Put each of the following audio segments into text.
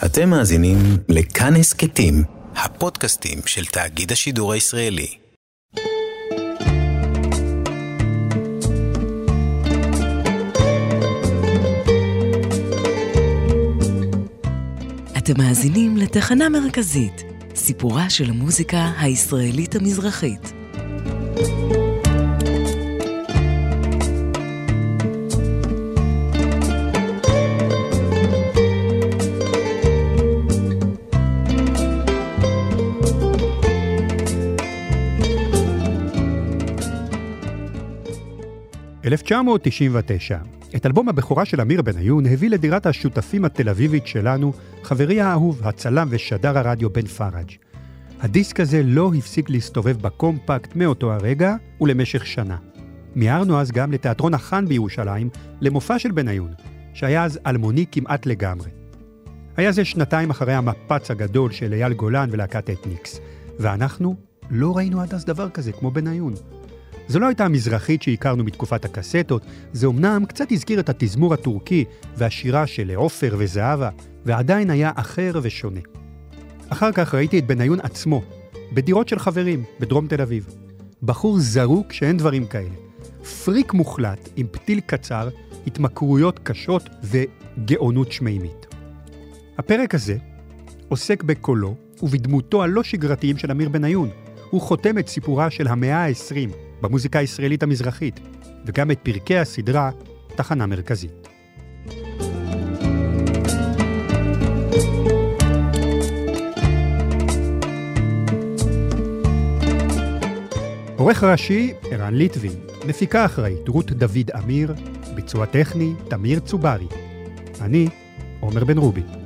אתם מאזינים לכאן הסכתים, הפודקאסטים של תאגיד השידור הישראלי. אתם מאזינים לתחנה מרכזית, סיפורה של המוזיקה הישראלית המזרחית. ב-1999, את אלבום הבכורה של אמיר בניון הביא לדירת השותפים התל אביבית שלנו, חברי האהוב, הצלם ושדר הרדיו בן פראג'. הדיסק הזה לא הפסיק להסתובב בקומפקט מאותו הרגע ולמשך שנה. מיהרנו אז גם לתיאטרון החאן בירושלים, למופע של בניון, שהיה אז אלמוני כמעט לגמרי. היה זה שנתיים אחרי המפץ הגדול של אייל גולן ולהקת אתניקס, ואנחנו לא ראינו עד אז דבר כזה כמו בניון. זו לא הייתה המזרחית שהכרנו מתקופת הקסטות, זה אמנם קצת הזכיר את התזמור הטורקי והשירה של עופר וזהבה, ועדיין היה אחר ושונה. אחר כך ראיתי את בניון עצמו, בדירות של חברים, בדרום תל אביב. בחור זרוק שאין דברים כאלה. פריק מוחלט עם פתיל קצר, התמכרויות קשות וגאונות שמימית. הפרק הזה עוסק בקולו ובדמותו הלא שגרתיים של אמיר בניון. הוא חותם את סיפורה של המאה ה-20, במוזיקה הישראלית המזרחית, וגם את פרקי הסדרה תחנה מרכזית. עורך ראשי, ערן ליטבין, מפיקה אחראית, רות דוד אמיר, ביצוע טכני, תמיר צוברי. אני, עומר בן רובי.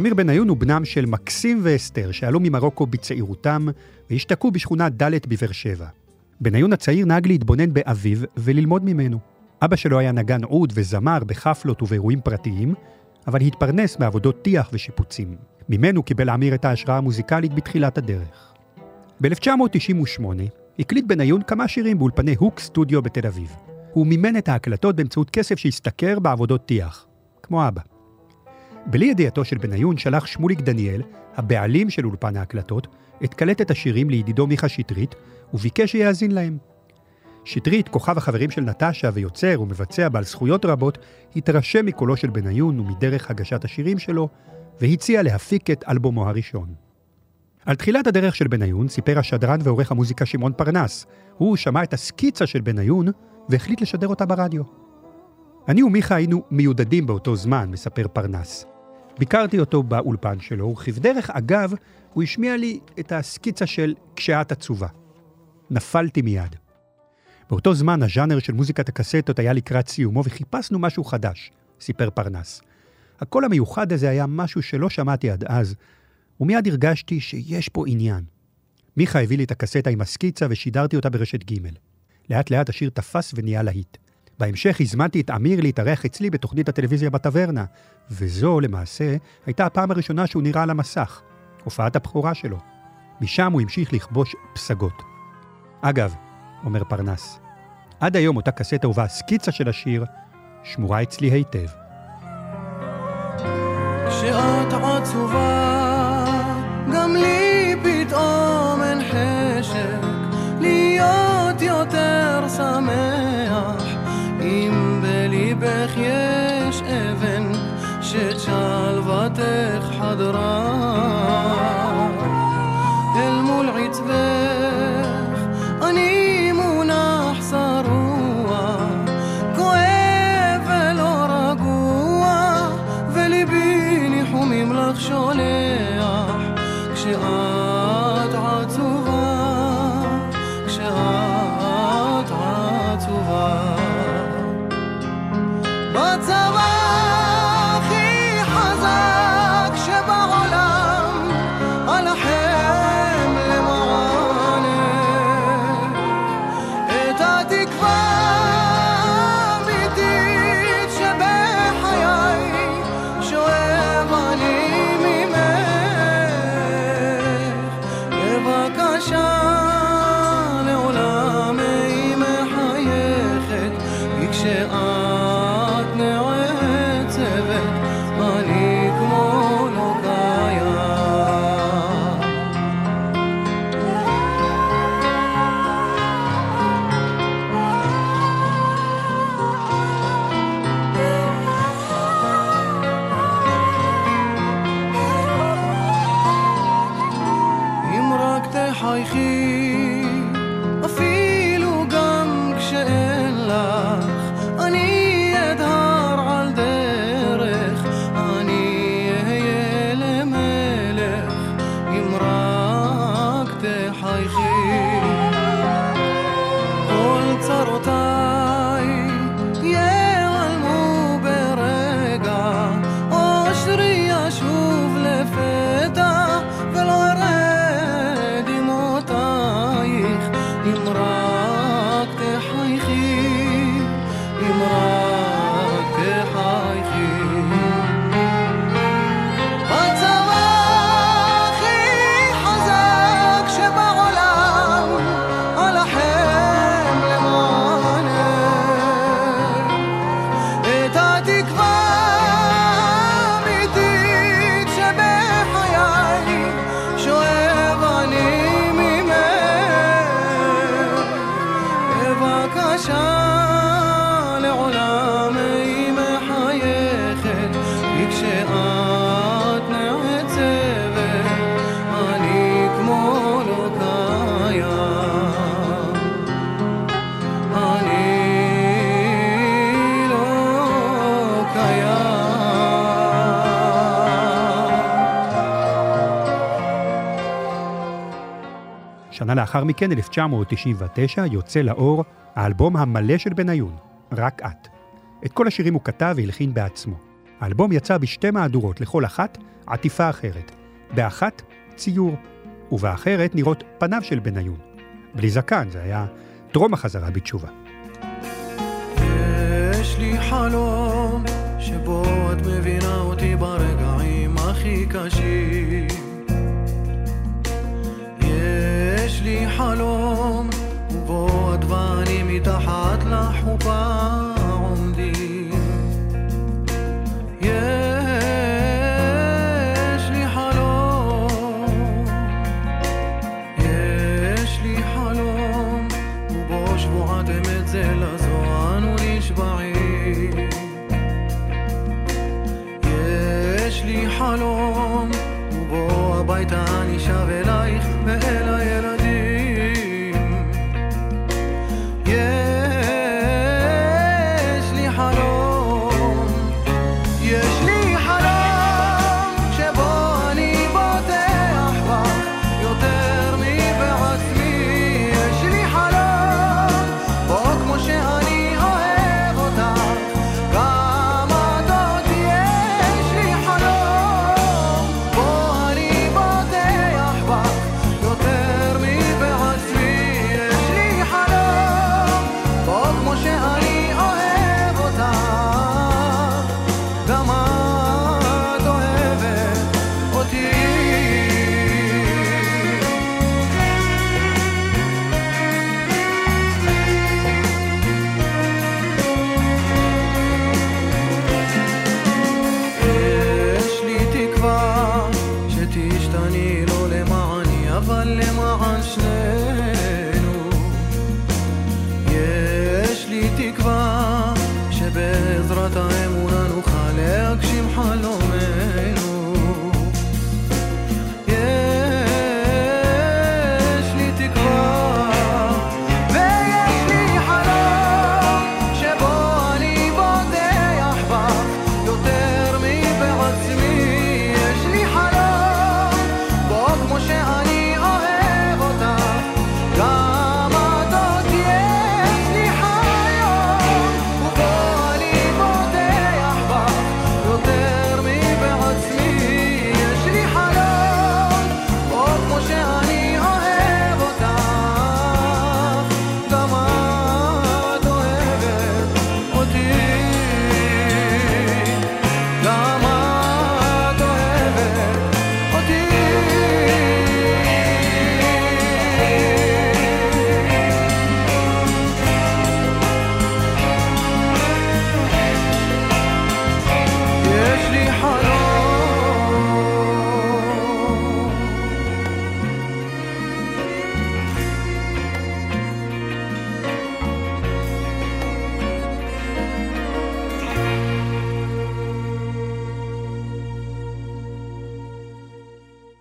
אמיר בניון הוא בנם של מקסים ואסתר, שעלו ממרוקו בצעירותם והשתקעו בשכונה ד' בבאר שבע. בניון הצעיר נהג להתבונן באביו וללמוד ממנו. אבא שלו היה נגן עוד וזמר בחפלות ובאירועים פרטיים, אבל התפרנס מעבודות טיח ושיפוצים. ממנו קיבל אמיר את ההשראה המוזיקלית בתחילת הדרך. ב-1998 הקליט בניון כמה שירים באולפני הוק סטודיו בתל אביב. הוא מימן את ההקלטות באמצעות כסף שהשתכר בעבודות טיח, כמו אבא. בלי ידיעתו של בניון שלח שמוליק דניאל, הבעלים של אולפן ההקלטות, את קלטת השירים לידידו מיכה שטרית, וביקש שיאזין להם. שטרית, כוכב החברים של נטשה ויוצר ומבצע בעל זכויות רבות, התרשם מקולו של בניון ומדרך הגשת השירים שלו, והציע להפיק את אלבומו הראשון. על תחילת הדרך של בניון סיפר השדרן ועורך המוזיקה שמעון פרנס. הוא שמע את הסקיצה של בניון והחליט לשדר אותה ברדיו. אני ומיכה היינו מיודדים באותו זמן, מספר פרנס. ביקרתי אותו באולפן שלו, וכבדרך אגב, הוא השמיע לי את הסקיצה של "כשאת עצובה". נפלתי מיד. באותו זמן הז'אנר של מוזיקת הקסטות היה לקראת סיומו וחיפשנו משהו חדש, סיפר פרנס. הקול המיוחד הזה היה משהו שלא שמעתי עד אז, ומיד הרגשתי שיש פה עניין. מיכה הביא לי את הקסטה עם הסקיצה ושידרתי אותה ברשת ג'. לאט לאט השיר תפס ונהיה להיט. בהמשך הזמנתי את אמיר להתארח אצלי בתוכנית הטלוויזיה בטברנה, וזו למעשה הייתה הפעם הראשונה שהוא נראה על המסך, הופעת הבכורה שלו. משם הוא המשיך לכבוש פסגות. אגב, אומר פרנס, עד היום אותה קסטה ובה הסקיצה של השיר שמורה אצלי היטב. כשאת עצובה, גם לי פתאום אין חשק להיות יותר שמח. أدراك שנה לאחר מכן, 1999, יוצא לאור האלבום המלא של בניון, רק את. את כל השירים הוא כתב והלחין בעצמו. האלבום יצא בשתי מהדורות, לכל אחת עטיפה אחרת. באחת, ציור, ובאחרת נראות פניו של בניון. בלי זקן, זה היה טרום החזרה בתשובה. יש לי חלום שבו את מבינה אותי ברגעים הכי קשים. מתחת לחופה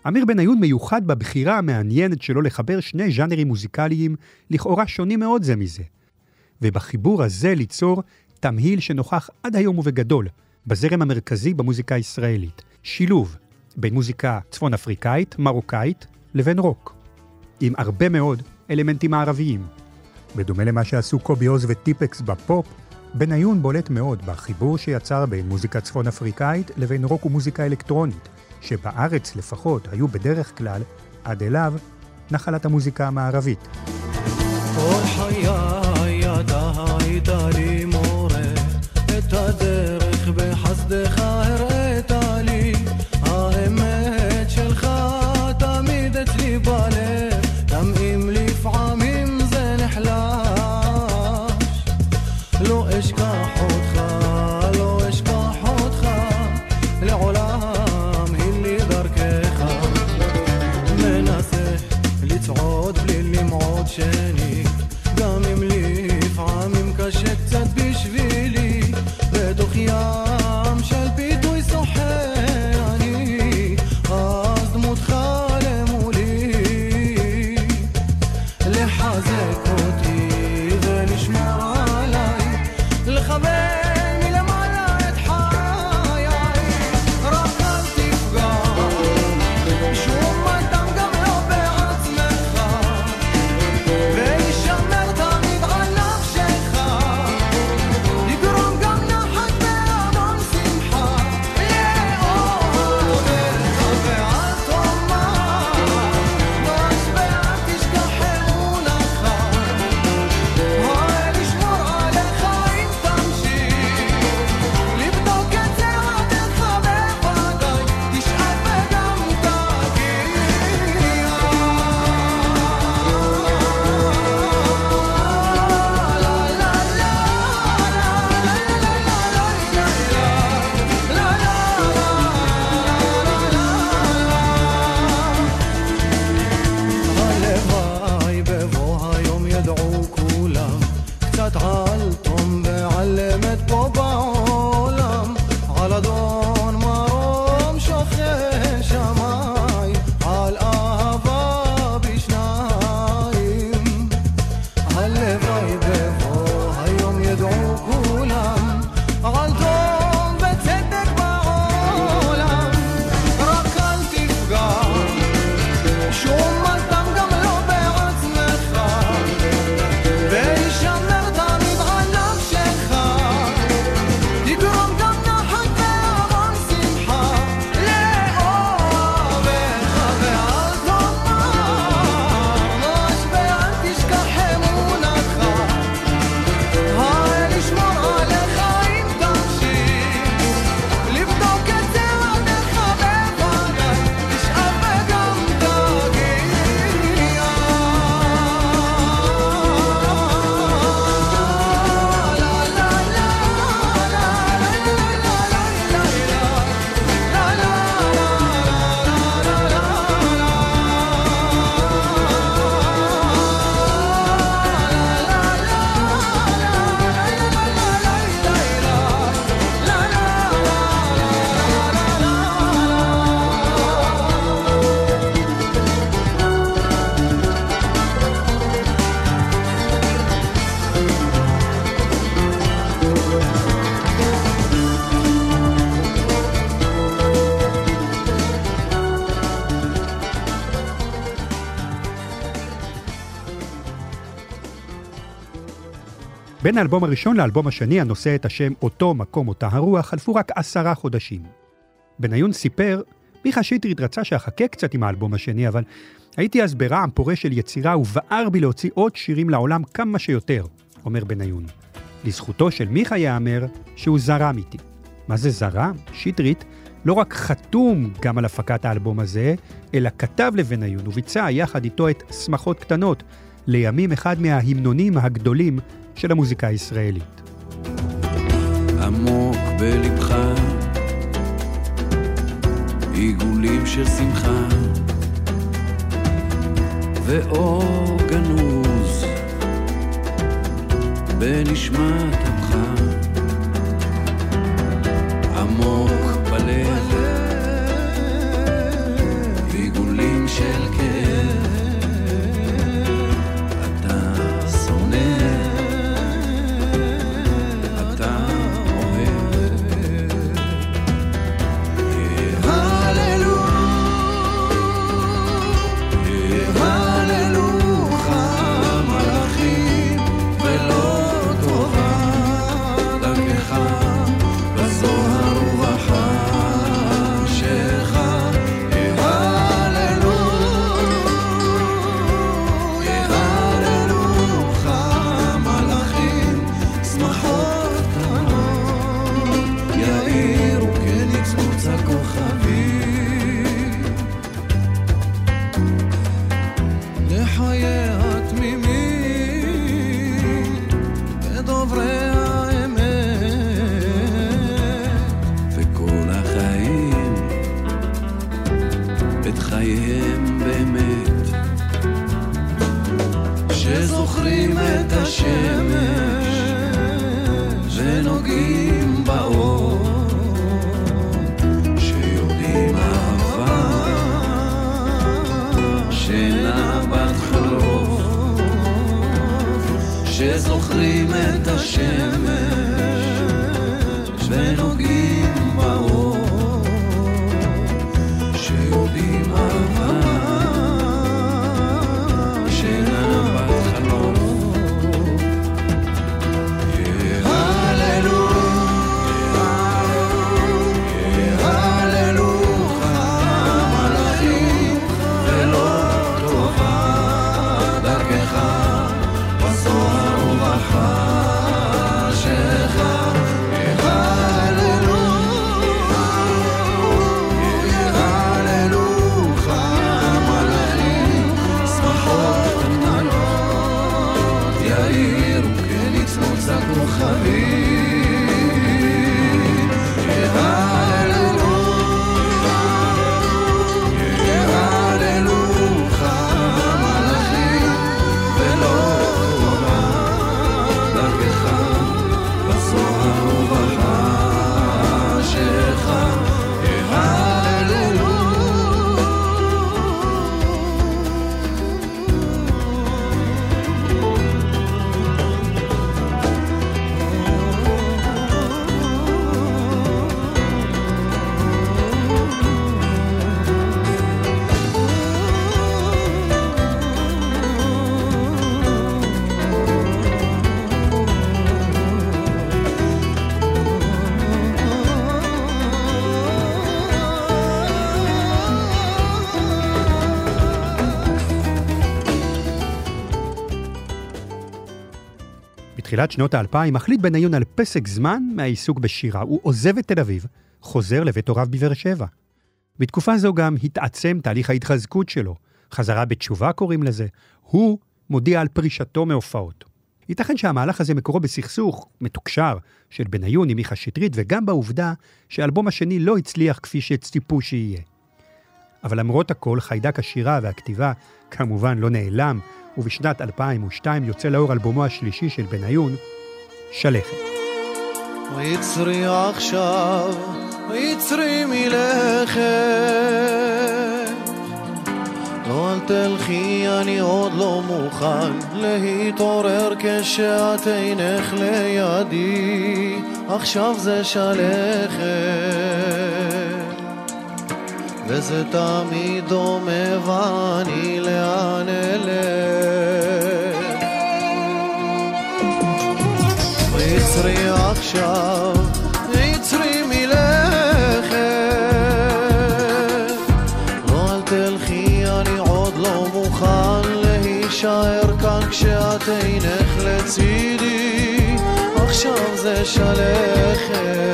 אמיר בניון מיוחד בבחירה המעניינת שלו לחבר שני ז'אנרים מוזיקליים לכאורה שונים מאוד זה מזה. ובחיבור הזה ליצור תמהיל שנוכח עד היום ובגדול בזרם המרכזי במוזיקה הישראלית. שילוב בין מוזיקה צפון אפריקאית, מרוקאית, לבין רוק. עם הרבה מאוד אלמנטים מערביים. בדומה למה שעשו קובי עוז וטיפקס בפופ, בניון בולט מאוד בחיבור שיצר בין מוזיקה צפון אפריקאית לבין רוק ומוזיקה אלקטרונית, שבארץ לפחות היו בדרך כלל, עד אליו, נחלת המוזיקה המערבית. כל חיי היית בין האלבום הראשון לאלבום השני, הנושא את השם אותו מקום אותה הרוח, חלפו רק עשרה חודשים. בניון סיפר, מיכה שטרית רצה שאחכה קצת עם האלבום השני, אבל הייתי אז ברעם פורה של יצירה ובער בי להוציא עוד שירים לעולם כמה שיותר, אומר בניון. לזכותו של מיכה ייאמר שהוא זרם איתי. מה זה זרם? שטרית לא רק חתום גם על הפקת האלבום הזה, אלא כתב לבניון וביצע יחד איתו את שמחות קטנות, לימים אחד מההמנונים הגדולים של המוזיקה הישראלית. עמוק בלבך, עיגולים של שמחה, ואור גנוז בנשמת עמך, עמוק בתחילת שנות האלפיים מחליט בניון על פסק זמן מהעיסוק בשירה. הוא עוזב את תל אביב, חוזר לבית הוריו בבאר שבע. בתקופה זו גם התעצם תהליך ההתחזקות שלו. חזרה בתשובה קוראים לזה. הוא מודיע על פרישתו מהופעות. ייתכן שהמהלך הזה מקורו בסכסוך מתוקשר של בניון עם מיכה שטרית, וגם בעובדה שהאלבום השני לא הצליח כפי שציפו שיהיה. אבל למרות הכל, חיידק השירה והכתיבה כמובן לא נעלם, ובשנת 2002 יוצא לאור אלבומו השלישי של בניון, שלכת. ויצרי עכשיו, ויצרי מלכת. לא אל תלכי, אני עוד לא מוכן להתעורר כשאת אינך לידי, עכשיו זה שלכת. וזה תמיד דומה ואני לאן אלך. ויצרי עכשיו, יצרי מלכת. לא אל תלכי, אני עוד לא מוכן להישאר כאן כשאת אינך לצידי, עכשיו זה שלכת.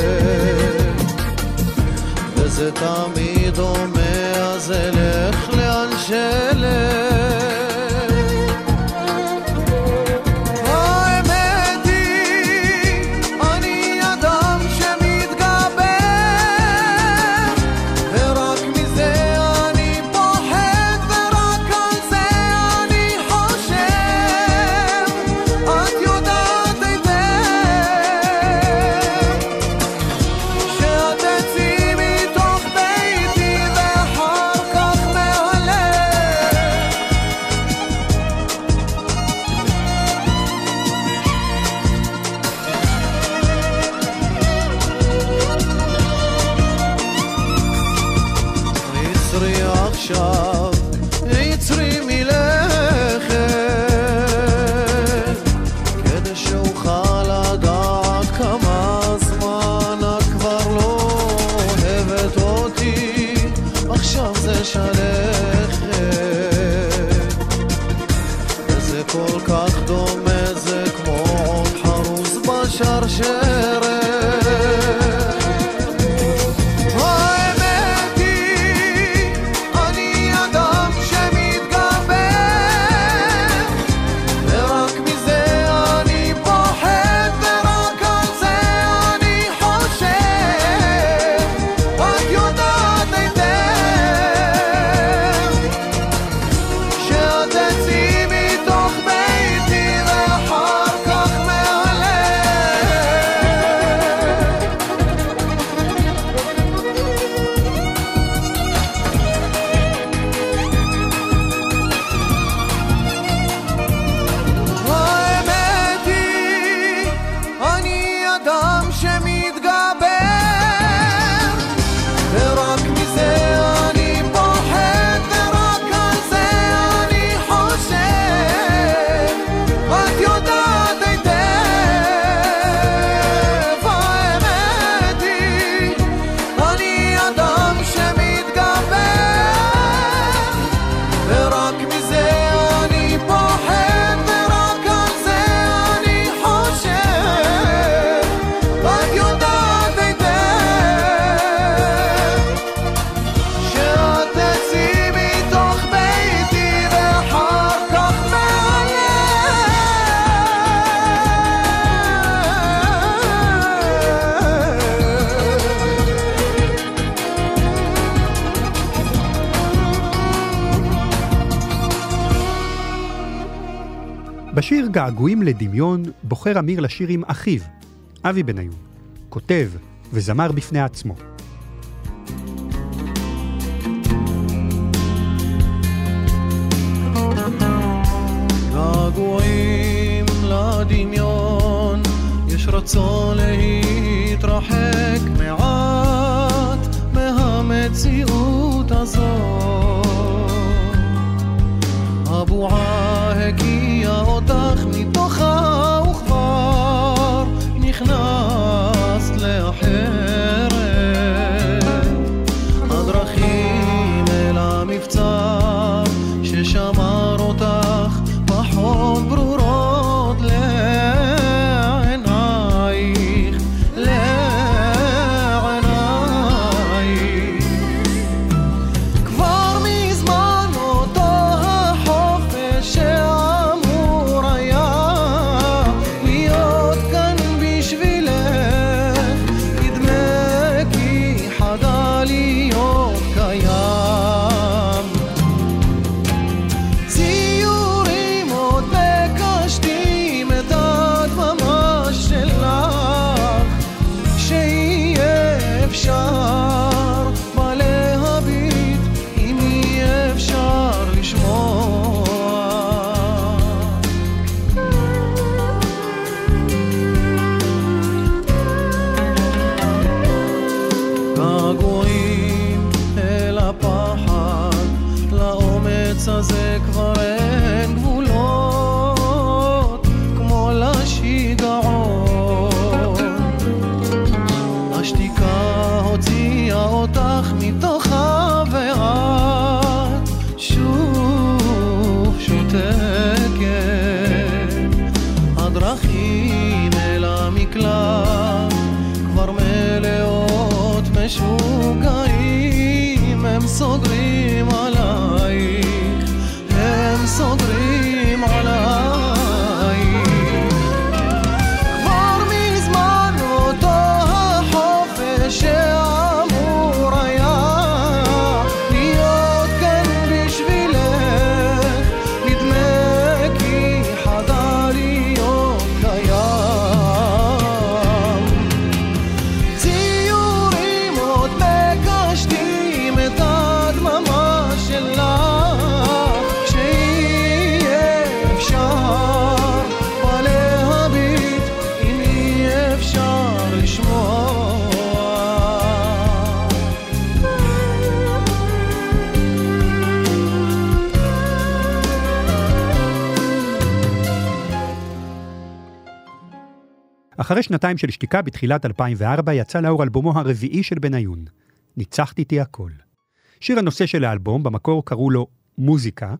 וזה תמיד דומה, אז אלך לאן שלך. געגועים לדמיון בוחר אמיר לשיר עם אחיו, אבי בניון, כותב וזמר בפני עצמו. געגועים לדמיון, יש רצון להתרחק מעט מהמציאות הזאת. הבועה נכנסת אחרי שנתיים של שתיקה בתחילת 2004 יצא לאור אלבומו הרביעי של בניון, ניצחת איתי הכל. שיר הנושא של האלבום, במקור קראו לו מוזיקה,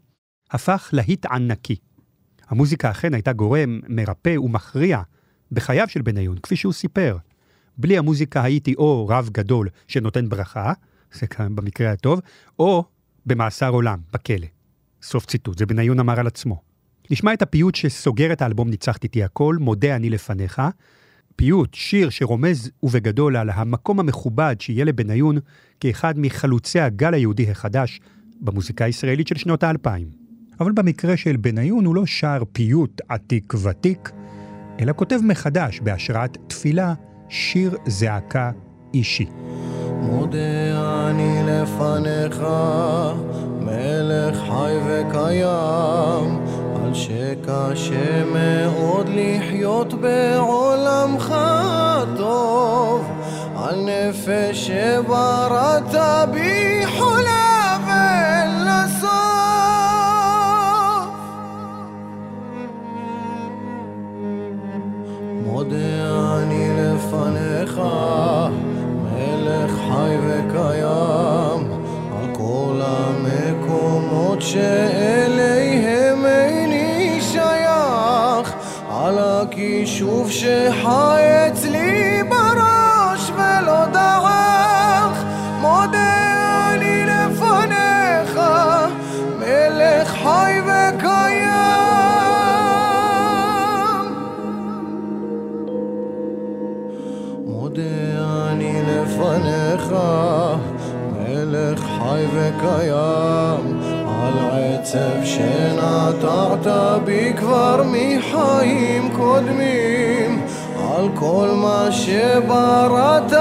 הפך להיט ענקי. המוזיקה אכן הייתה גורם מרפא ומכריע בחייו של בניון, כפי שהוא סיפר. בלי המוזיקה הייתי או רב גדול שנותן ברכה, זה כאן במקרה הטוב, או במאסר עולם, בכלא. סוף ציטוט, זה בניון אמר על עצמו. נשמע את הפיוט שסוגר את האלבום ניצחת איתי הכל, מודה אני לפניך. פיוט, שיר שרומז ובגדול על המקום המכובד שיהיה לבניון כאחד מחלוצי הגל היהודי החדש במוזיקה הישראלית של שנות האלפיים. אבל במקרה של בניון הוא לא שר פיוט עתיק ותיק, אלא כותב מחדש בהשראת תפילה שיר זעקה אישי. מודה אני לפניך, מלך חי וקיים, שקשה מאוד לחיות בעולמך טוב, על נפש שבראת בי חולה ואין לה. מודה אני לפניך, מלך חי וקיים, על כל המקומות שאליהם הכישוף שחי אצלי בראש ולא דעך, מודה אני לפניך, מלך חי וקיים. מודה אני לפניך, מלך חי וקיים, על עצב שנטעת בי כבר מחיים קודמים. על כל מה שבראת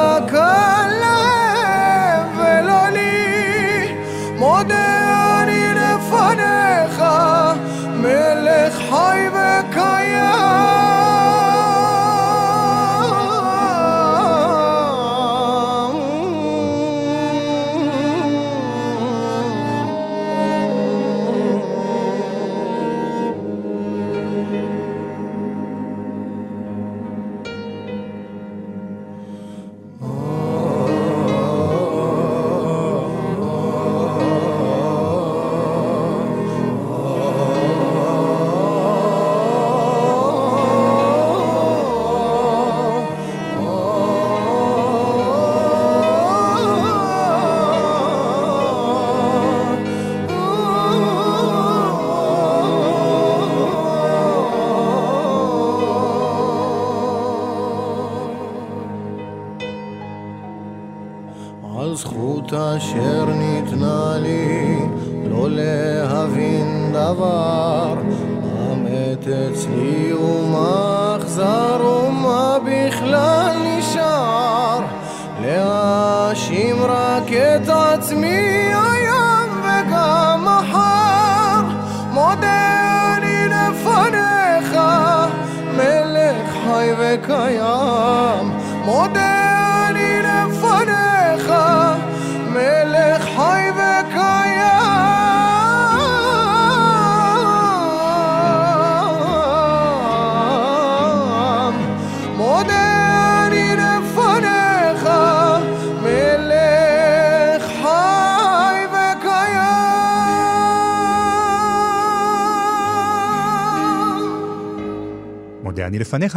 להם ולא לי מודה אני לפניך מלך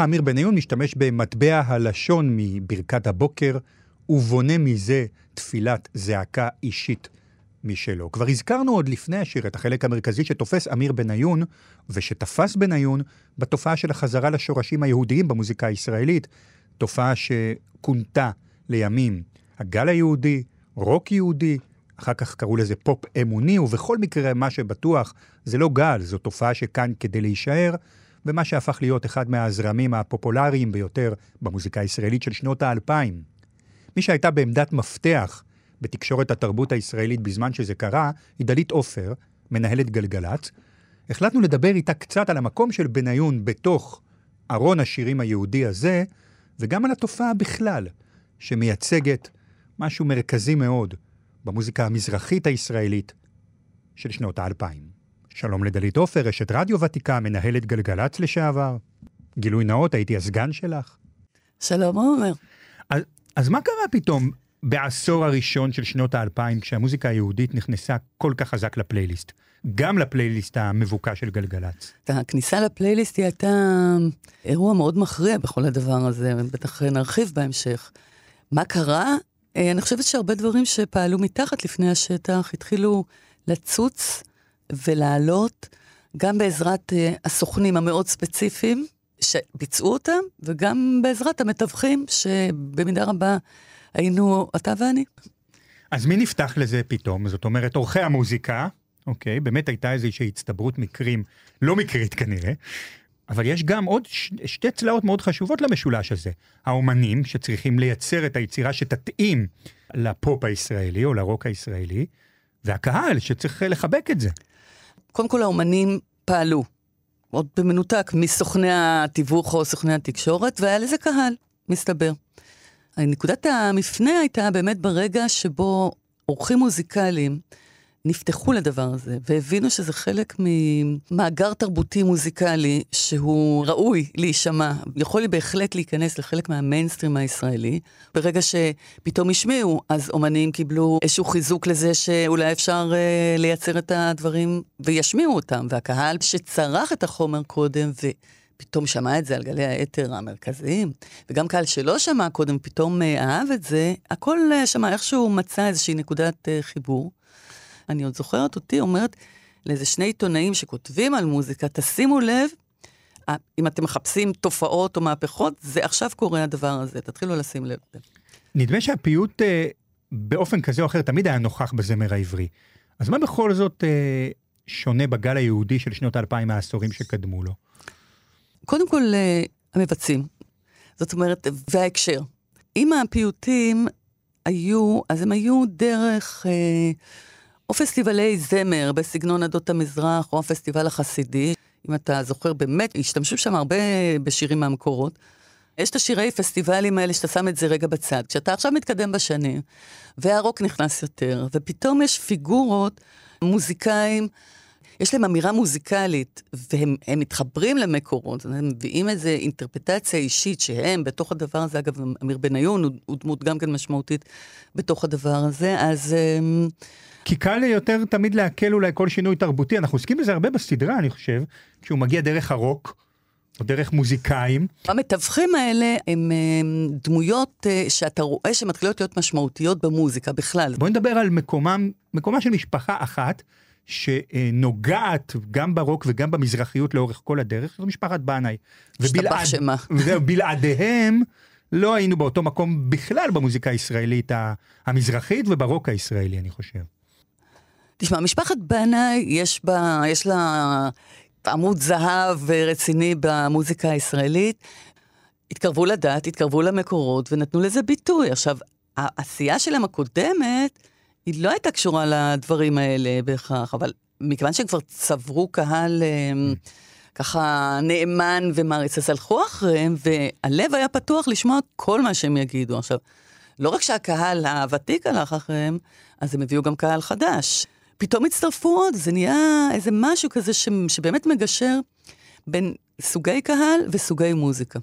אמיר בניון משתמש במטבע הלשון מברכת הבוקר, ובונה מזה תפילת זעקה אישית משלו. כבר הזכרנו עוד לפני השיר את החלק המרכזי שתופס אמיר בניון, ושתפס בניון, בתופעה של החזרה לשורשים היהודיים במוזיקה הישראלית, תופעה שכונתה לימים הגל היהודי, רוק יהודי, אחר כך קראו לזה פופ אמוני, ובכל מקרה, מה שבטוח, זה לא גל, זו תופעה שכאן כדי להישאר, ומה שהפך להיות אחד מהזרמים הפופולריים ביותר במוזיקה הישראלית של שנות האלפיים. מי שהייתה בעמדת מפתח בתקשורת התרבות הישראלית בזמן שזה קרה, היא דלית עופר, מנהלת גלגלצ. החלטנו לדבר איתה קצת על המקום של בניון בתוך ארון השירים היהודי הזה, וגם על התופעה בכלל, שמייצגת משהו מרכזי מאוד במוזיקה המזרחית הישראלית של שנות האלפיים. שלום לדלית עופר, אשת רדיו ותיקה, מנהלת גלגלצ לשעבר. גילוי נאות, הייתי הסגן שלך. שלום עומר. אז, אז מה קרה פתאום בעשור הראשון של שנות האלפיים, כשהמוזיקה היהודית נכנסה כל כך חזק לפלייליסט? גם לפלייליסט המבוקש של גלגלצ. הכניסה לפלייליסט היא הייתה אירוע מאוד מכריע בכל הדבר הזה, בטח נרחיב בהמשך. מה קרה? אה, אני חושבת שהרבה דברים שפעלו מתחת לפני השטח התחילו לצוץ ולעלות, גם בעזרת אה, הסוכנים המאוד ספציפיים שביצעו אותם, וגם בעזרת המתווכים שבמידה רבה היינו אתה ואני. אז מי נפתח לזה פתאום? זאת אומרת, עורכי המוזיקה, אוקיי, באמת הייתה איזושהי הצטברות מקרים, לא מקרית כנראה, אבל יש גם עוד ש- שתי צלעות מאוד חשובות למשולש הזה. האומנים, שצריכים לייצר את היצירה שתתאים לפופ הישראלי או לרוק הישראלי, והקהל, שצריך לחבק את זה. קודם כל האומנים פעלו, עוד במנותק מסוכני התיווך או סוכני התקשורת, והיה לזה קהל, מסתבר. נקודת המפנה הייתה באמת ברגע שבו אורחים מוזיקליים נפתחו לדבר הזה, והבינו שזה חלק ממאגר תרבותי מוזיקלי שהוא ראוי להישמע, יכול בהחלט להיכנס לחלק מהמיינסטרים הישראלי. ברגע שפתאום השמיעו, אז אומנים קיבלו איזשהו חיזוק לזה שאולי אפשר uh, לייצר את הדברים וישמיעו אותם, והקהל שצרח את החומר קודם, ו... פתאום שמע את זה על גלי האתר המרכזיים, וגם קהל שלא שמע קודם, פתאום אה, אהב את זה, הכל אה, שמע, איכשהו מצא איזושהי נקודת אה, חיבור. אני עוד זוכרת אותי אומרת לאיזה שני עיתונאים שכותבים על מוזיקה, תשימו לב, אה, אם אתם מחפשים תופעות או מהפכות, זה עכשיו קורה הדבר הזה, תתחילו לשים לב. נדמה שהפיוט אה, באופן כזה או אחר תמיד היה נוכח בזמר העברי. אז מה בכל זאת אה, שונה בגל היהודי של שנות האלפיים מהעשורים שקדמו לו? קודם כל, אה, המבצעים. זאת אומרת, וההקשר. אם הפיוטים היו, אז הם היו דרך אה, או פסטיבלי זמר בסגנון עדות המזרח, או הפסטיבל החסידי. אם אתה זוכר, באמת, השתמשו שם הרבה בשירים מהמקורות. יש את השירי פסטיבלים האלה שאתה שם את זה רגע בצד. כשאתה עכשיו מתקדם בשנים, והרוק נכנס יותר, ופתאום יש פיגורות, מוזיקאים, יש להם אמירה מוזיקלית, והם הם מתחברים למקורות, הם מביאים איזו אינטרפטציה אישית שהם, בתוך הדבר הזה, אגב, אמיר בניון הוא, הוא דמות גם כן משמעותית בתוך הדבר הזה, אז... אמ, כי קל יותר תמיד לעכל אולי כל שינוי תרבותי, אנחנו עוסקים בזה הרבה בסדרה, אני חושב, כשהוא מגיע דרך הרוק, או דרך מוזיקאים. המתווכים האלה הם הם דמויות אה, שאתה רואה שמתחילות להיות משמעותיות במוזיקה בכלל. בואי נדבר על מקומם, מקומה של משפחה אחת, שנוגעת גם ברוק וגם במזרחיות לאורך כל הדרך, זו משפחת בנאי. השתבח שמה. וזהו, בלעדיהם לא היינו באותו מקום בכלל במוזיקה הישראלית המזרחית וברוק הישראלי, אני חושב. תשמע, משפחת בנאי, יש, בה, יש לה עמוד זהב רציני במוזיקה הישראלית. התקרבו לדת, התקרבו למקורות ונתנו לזה ביטוי. עכשיו, העשייה שלהם הקודמת, היא לא הייתה קשורה לדברים האלה בהכרח, אבל מכיוון שהם כבר צברו קהל אה, ככה נאמן ומעריץ, אז הלכו אחריהם, והלב היה פתוח לשמוע כל מה שהם יגידו. עכשיו, לא רק שהקהל הוותיק הלך אחריהם, אז הם הביאו גם קהל חדש. פתאום הצטרפו עוד, זה נהיה איזה משהו כזה ש, שבאמת מגשר בין סוגי קהל וסוגי מוזיקה.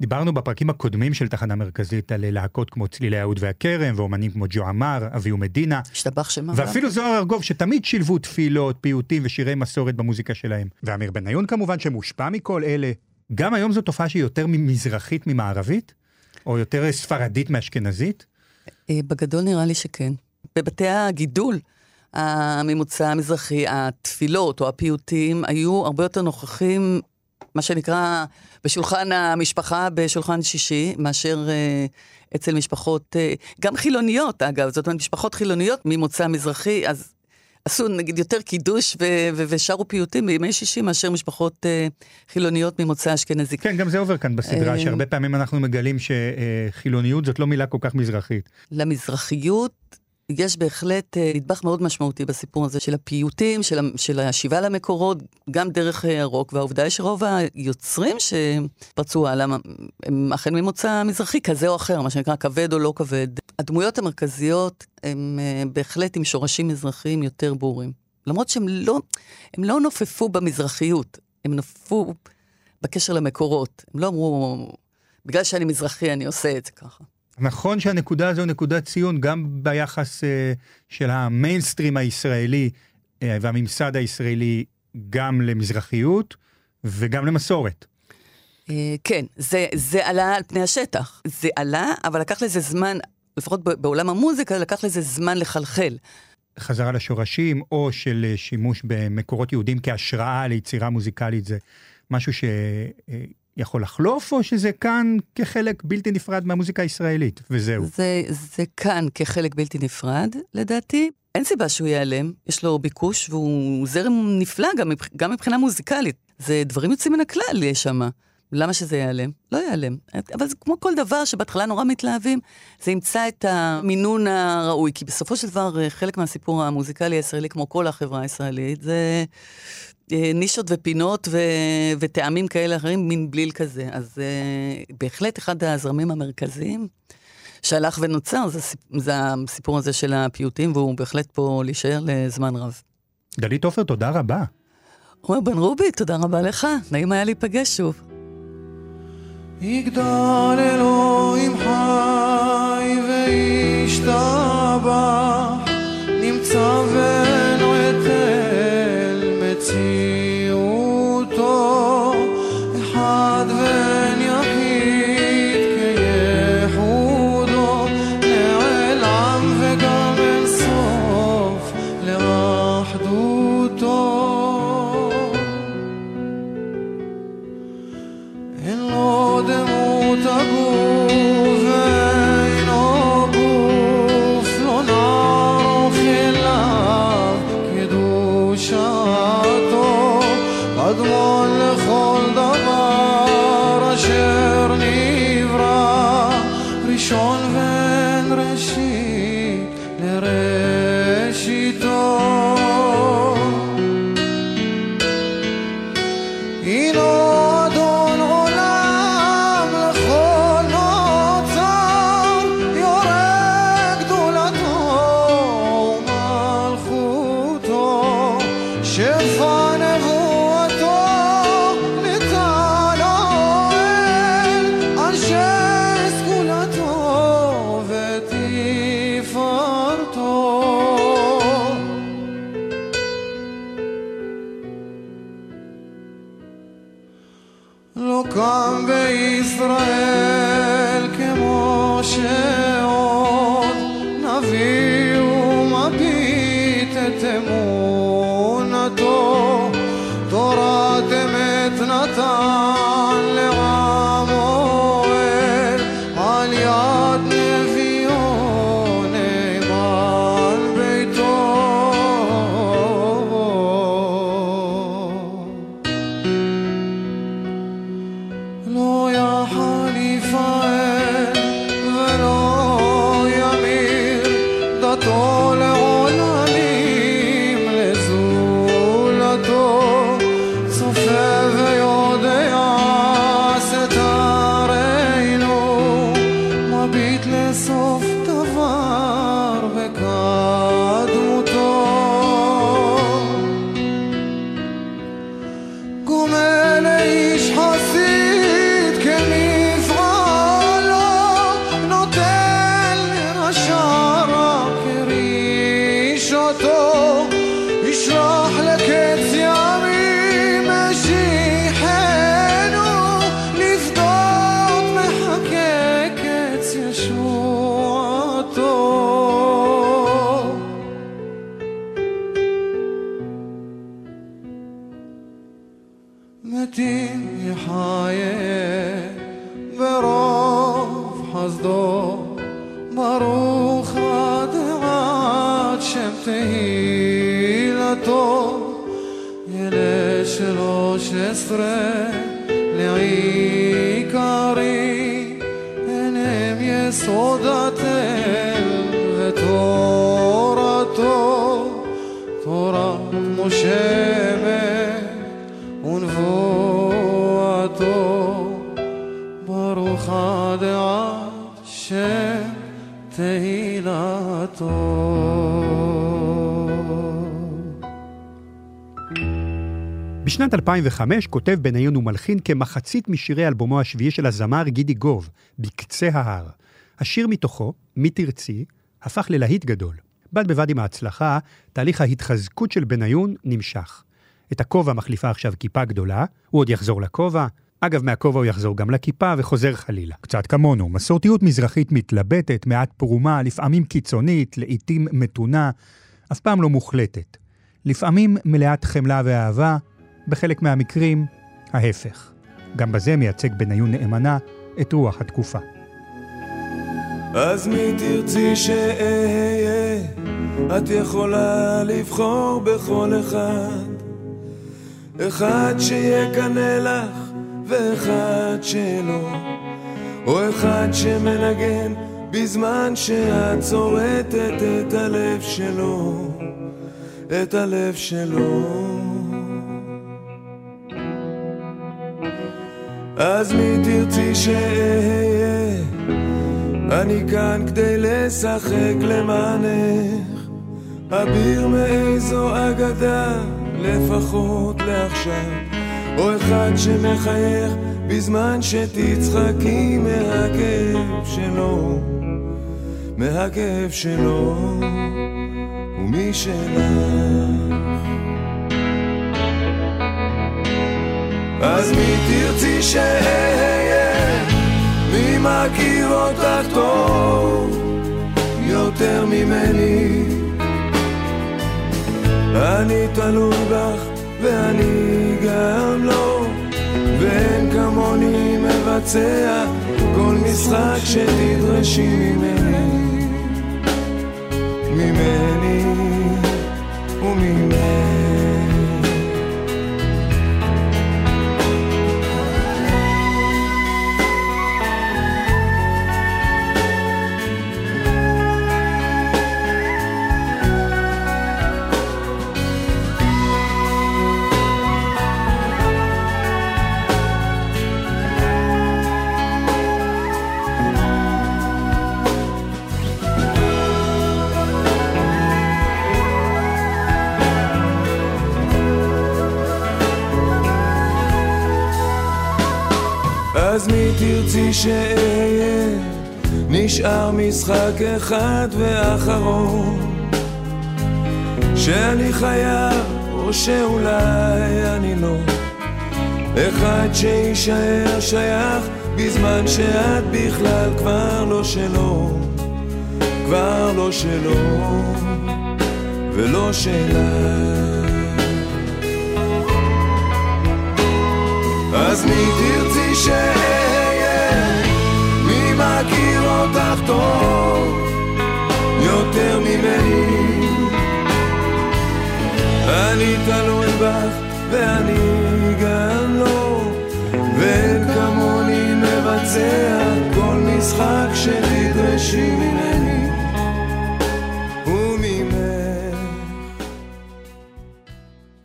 דיברנו בפרקים הקודמים של תחנה מרכזית על להקות כמו צלילי האוד והכרם, ואומנים כמו ג'ו עמר, אביהו מדינה. השתבח שמה. ואפילו זוהר ארגוב, שתמיד שילבו תפילות, פיוטים ושירי מסורת במוזיקה שלהם. ואמיר בניון כמובן, שמושפע מכל אלה. גם היום זו תופעה שהיא יותר מזרחית ממערבית? או יותר ספרדית מאשכנזית? אה, בגדול נראה לי שכן. בבתי הגידול, הממוצע המזרחי, התפילות או הפיוטים היו הרבה יותר נוכחים, מה שנקרא, בשולחן המשפחה בשולחן שישי, מאשר uh, אצל משפחות, uh, גם חילוניות אגב, זאת אומרת, משפחות חילוניות ממוצא מזרחי, אז עשו נגיד יותר קידוש ו- ו- ושרו פיוטים בימי שישי מאשר משפחות uh, חילוניות ממוצא אשכנזי. כן, גם זה עובר כאן בסדרה, שהרבה פעמים אנחנו מגלים שחילוניות זאת לא מילה כל כך מזרחית. למזרחיות יש בהחלט אה, נדבך מאוד משמעותי בסיפור הזה של הפיוטים, של, של השיבה למקורות, גם דרך אה, הרוק, והעובדה היא שרוב היוצרים שפרצו הלאה הם אכן ממוצא מזרחי כזה או אחר, מה שנקרא כבד או לא כבד. הדמויות המרכזיות הם אה, בהחלט עם שורשים מזרחיים יותר ברורים. למרות שהם לא, הם לא נופפו במזרחיות, הם נופפו בקשר למקורות. הם לא אמרו, בגלל שאני מזרחי אני עושה את זה ככה. נכון שהנקודה הזו נקודת ציון גם ביחס uh, של המיינסטרים הישראלי uh, והממסד הישראלי גם למזרחיות וגם למסורת. Uh, כן, זה, זה עלה על פני השטח. זה עלה, אבל לקח לזה זמן, לפחות בעולם המוזיקה, לקח לזה זמן לחלחל. חזרה לשורשים או של שימוש במקורות יהודים כהשראה ליצירה מוזיקלית זה משהו ש... יכול לחלוף, או שזה כאן כחלק בלתי נפרד מהמוזיקה הישראלית, וזהו? זה, זה כאן כחלק בלתי נפרד, לדעתי. אין סיבה שהוא ייעלם, יש לו ביקוש, והוא זרם נפלא גם, גם מבחינה מוזיקלית. זה דברים יוצאים מן הכלל יש שם. למה שזה ייעלם? לא ייעלם. אבל זה כמו כל דבר שבהתחלה נורא מתלהבים, זה ימצא את המינון הראוי. כי בסופו של דבר, חלק מהסיפור המוזיקלי הישראלי, כמו כל החברה הישראלית, זה נישות ופינות ו... וטעמים כאלה אחרים, מין בליל כזה. אז uh, בהחלט אחד הזרמים המרכזיים שהלך ונוצר, זה, זה הסיפור הזה של הפיוטים, והוא בהחלט פה להישאר לזמן רב. דלית עופר, תודה רבה. עומר בן רובי, תודה רבה לך, נעים היה להיפגש שוב. יגדל אלוהים חי וישתבח, נמצא ואינו 2005 כותב בניון ומלחין כמחצית משירי אלבומו השביעי של הזמר גידי גוב, בקצה ההר. השיר מתוכו, מי תרצי, הפך ללהיט גדול. בד בבד עם ההצלחה, תהליך ההתחזקות של בניון נמשך. את הכובע מחליפה עכשיו כיפה גדולה, הוא עוד יחזור לכובע. אגב, מהכובע הוא יחזור גם לכיפה וחוזר חלילה. קצת כמונו, מסורתיות מזרחית מתלבטת, מעט פרומה, לפעמים קיצונית, לעיתים מתונה, אף פעם לא מוחלטת. לפעמים מלאת חמלה ואהבה, בחלק מהמקרים, ההפך. גם בזה מייצג בניון נאמנה את רוח התקופה. אז מי תרצי שאהיה? את יכולה לבחור בכל אחד. אחד שיקנא לך ואחד שלא. או אחד שמנגן בזמן שאת צורטת את הלב שלו. את הלב שלו. אז מי תרצי שאהיה? אני כאן כדי לשחק למענך, אביר מאיזו אגדה, לפחות לעכשיו, או אחד שמחייך בזמן שתצחקי מהכאב שלו, מהכאב שלו ומשלך. אז מי תרצי שאהיה? מי מכיר אותך טוב יותר ממני? אני תלוי בך ואני גם לא, ואין כמוני מבצע כל משחק שתדרשי ממני, ממני וממני. תרצי שאהיה? נשאר משחק אחד ואחרון שאני חייב או שאולי אני לא אחד שיישאר שייך בזמן שאת בכלל כבר לא שלו, כבר לא שלו ולא שלה. אז מי תרצי שאהיה? מכיר אותך טוב יותר ממני? אני תלוי בך ואני גם לא, וכמוני מבצע כל משחק שתדרשי ממני.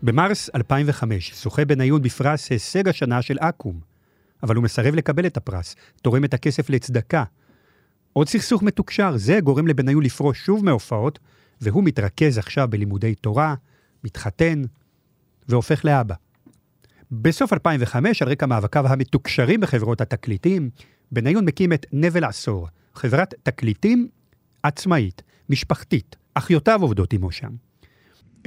במרס 2005 זוכה בניון בפרס הישג השנה של אקו"ם, אבל הוא מסרב לקבל את הפרס, תורם את הכסף לצדקה. עוד סכסוך מתוקשר, זה גורם לבניון לפרוש שוב מהופעות, והוא מתרכז עכשיו בלימודי תורה, מתחתן והופך לאבא. בסוף 2005, על רקע מאבקיו המתוקשרים בחברות התקליטים, בניון מקים את נבל עשור, חברת תקליטים עצמאית, משפחתית. אחיותיו עובדות עמו שם.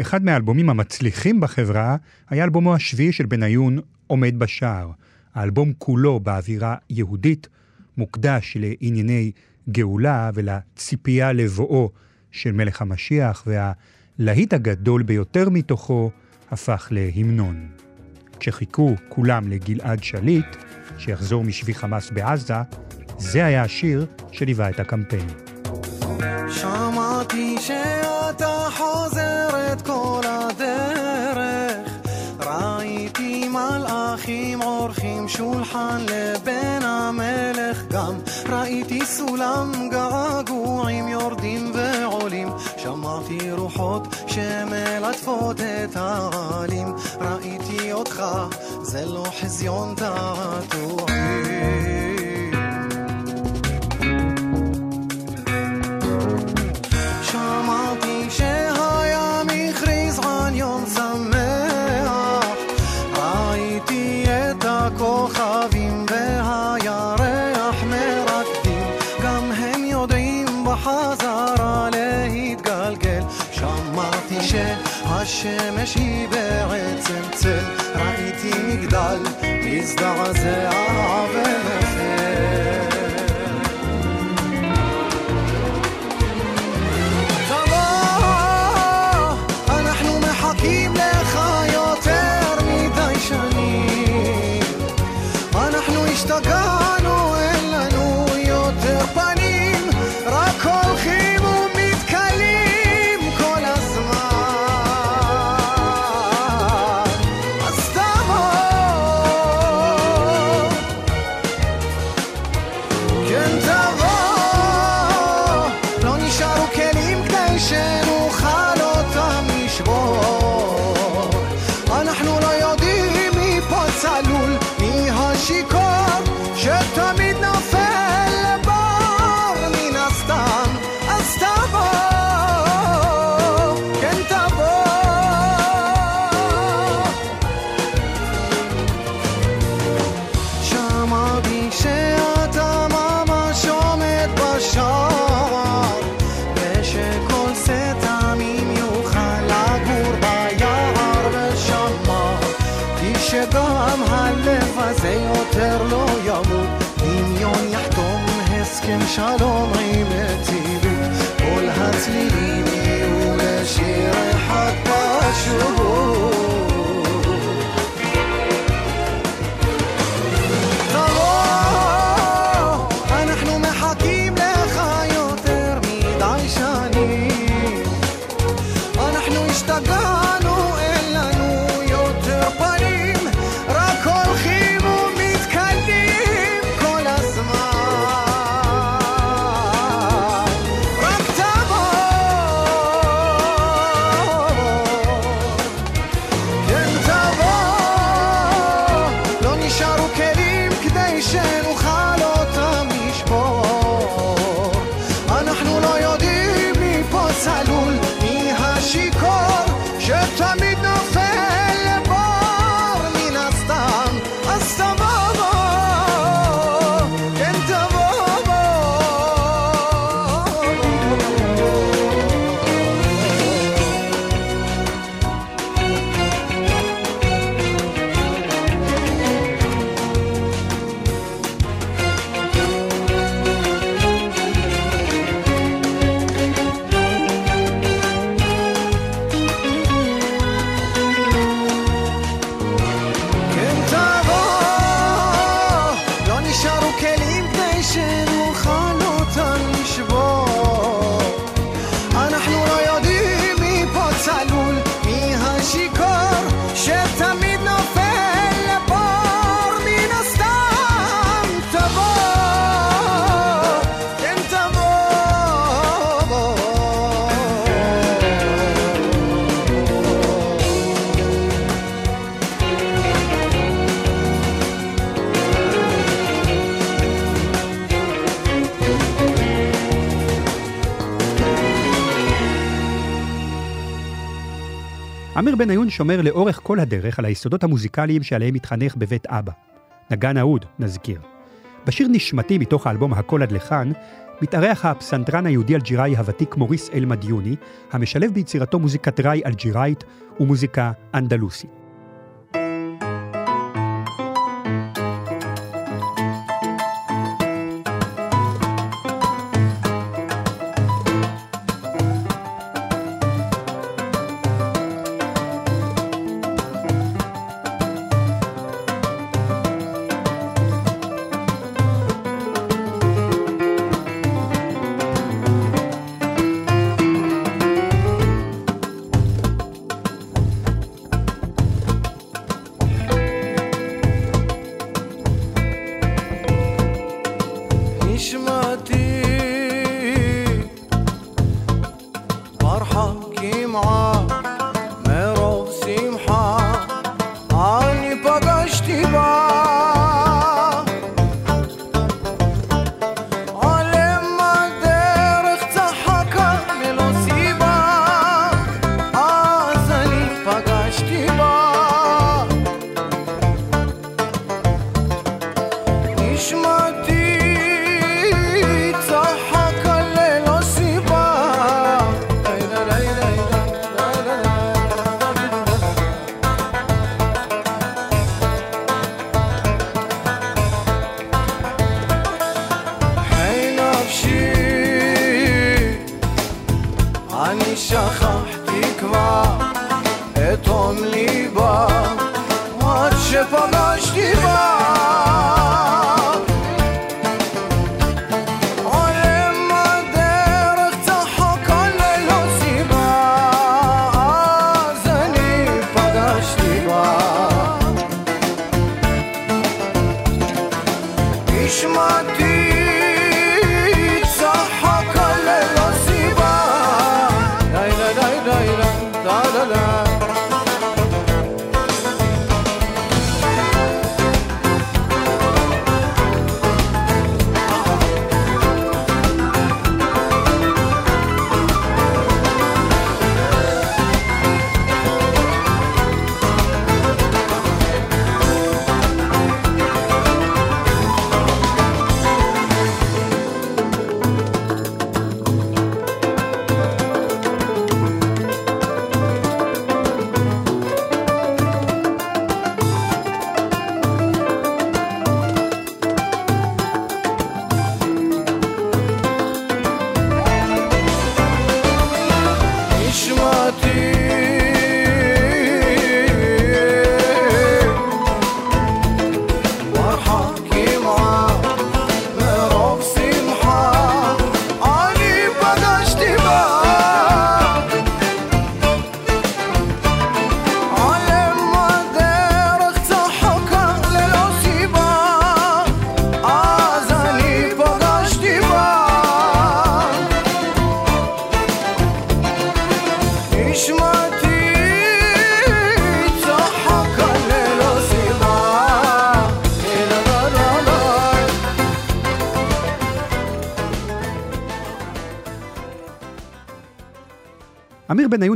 אחד מהאלבומים המצליחים בחברה היה אלבומו השביעי של בניון, עומד בשער. האלבום כולו באווירה יהודית, מוקדש לענייני גאולה ולציפייה לבואו של מלך המשיח, והלהיט הגדול ביותר מתוכו הפך להמנון. כשחיכו כולם לגלעד שליט, שיחזור משבי חמאס בעזה, זה היה השיר שליווה את הקמפיין. שמעתי שאתה חוזרת כל שולחן לבן המלך גם. ראיתי סולם געגועים יורדים ועולים. שמעתי רוחות שמלטפות את העלים. ראיתי אותך זה לא חזיון תעתועים Paris, dans un amor. אמיר בניון שומר לאורך כל הדרך על היסודות המוזיקליים שעליהם התחנך בבית אבא. נגן אהוד, נזכיר. בשיר נשמתי מתוך האלבום "הכל עד לכאן", מתארח הפסנתרן היהודי אלג'יראי הוותיק מוריס אל-מדיוני, המשלב ביצירתו מוזיקת ראי אלג'יראית ומוזיקה אנדלוסית.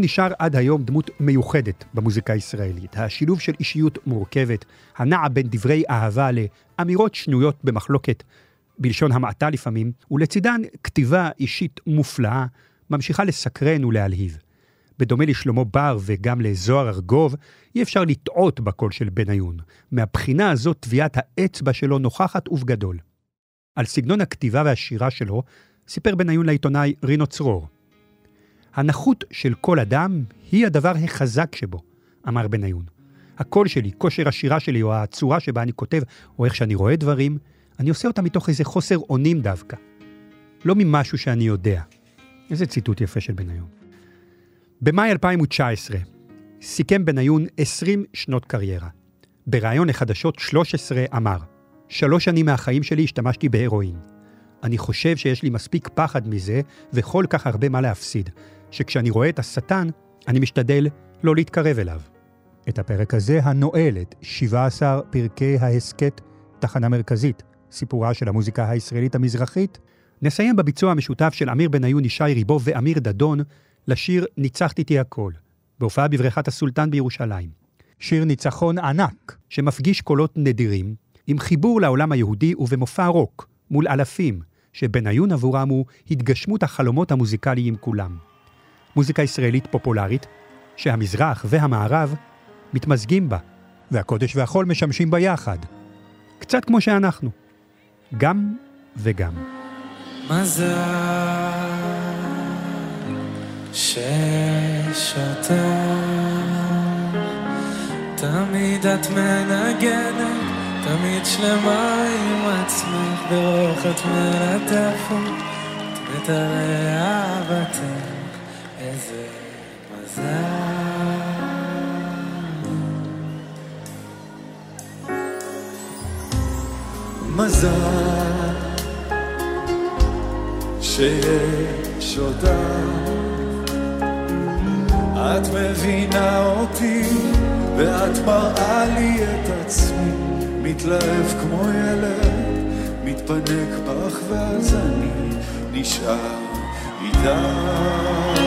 נשאר עד היום דמות מיוחדת במוזיקה הישראלית. השילוב של אישיות מורכבת, הנע בין דברי אהבה לאמירות שנויות במחלוקת, בלשון המעטה לפעמים, ולצידן כתיבה אישית מופלאה, ממשיכה לסקרן ולהלהיב. בדומה לשלמה בר וגם לזוהר ארגוב, אי אפשר לטעות בקול של בניון. מהבחינה הזאת טביעת האצבע שלו נוכחת ובגדול. על סגנון הכתיבה והשירה שלו סיפר בניון לעיתונאי רינו צרור. הנחות של כל אדם היא הדבר החזק שבו, אמר בניון. הקול שלי, כושר השירה שלי, או הצורה שבה אני כותב, או איך שאני רואה דברים, אני עושה אותה מתוך איזה חוסר אונים דווקא. לא ממשהו שאני יודע. איזה ציטוט יפה של בניון. במאי 2019 סיכם בניון 20 שנות קריירה. בריאיון לחדשות 13 אמר, שלוש שנים מהחיים שלי השתמשתי בהרואין. אני חושב שיש לי מספיק פחד מזה וכל כך הרבה מה להפסיד. שכשאני רואה את השטן, אני משתדל לא להתקרב אליו. את הפרק הזה הנועל את 17 פרקי ההסכת תחנה מרכזית, סיפורה של המוזיקה הישראלית המזרחית, נסיים בביצוע המשותף של אמיר בניון ישי ריבו ואמיר דדון לשיר "ניצחת איתי הכל", בהופעה בבריכת הסולטן בירושלים. שיר ניצחון ענק, שמפגיש קולות נדירים, עם חיבור לעולם היהודי ובמופע רוק, מול אלפים, שבניון עבורם הוא התגשמות החלומות המוזיקליים כולם. מוזיקה ישראלית פופולרית, שהמזרח והמערב מתמזגים בה, והקודש והחול משמשים בה יחד. קצת כמו שאנחנו. גם וגם. תמיד את מנגנת, תמיד שלמה עם עצמך, ברוח את מלטפת, את מטרי אהבתך, איזה מזל. מזל שיש אותך. את מבינה אותי ואת מראה לי את עצמי. מתלהב כמו ילד מתפנק בך ואז אני נשאר איתך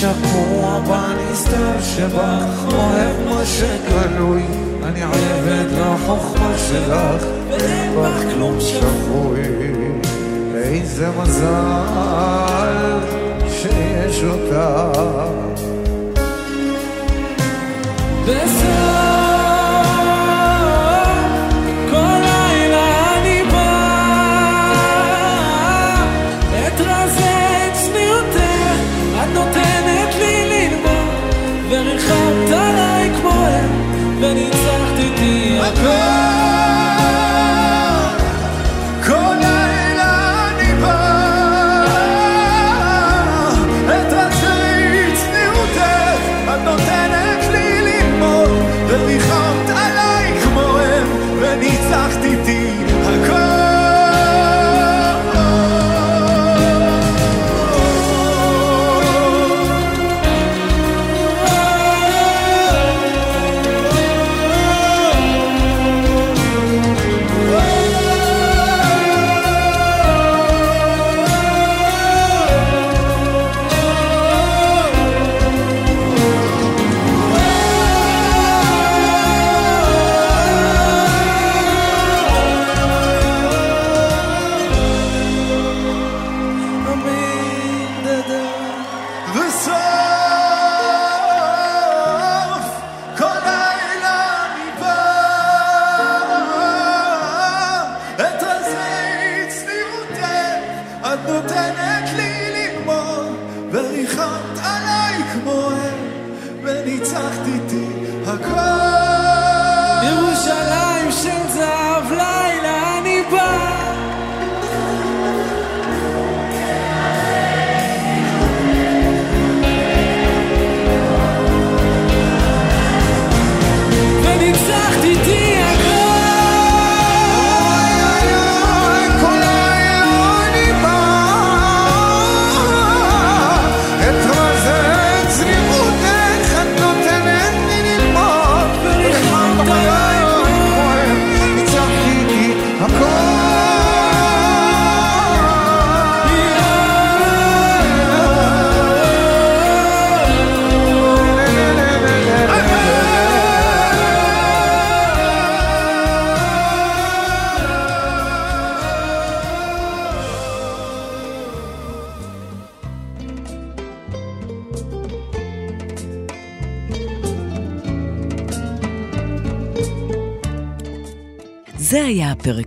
שקוע בנסתר שבך אוהב מה שגלוי. אני עבד לחוכמה שלך אין בך כלום שפוי איזה מזל שיש אותך בסוף וריחמת עליי כמו הם וניצחת איתי הכל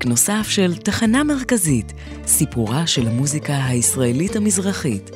פרק נוסף של תחנה מרכזית, סיפורה של המוזיקה הישראלית המזרחית,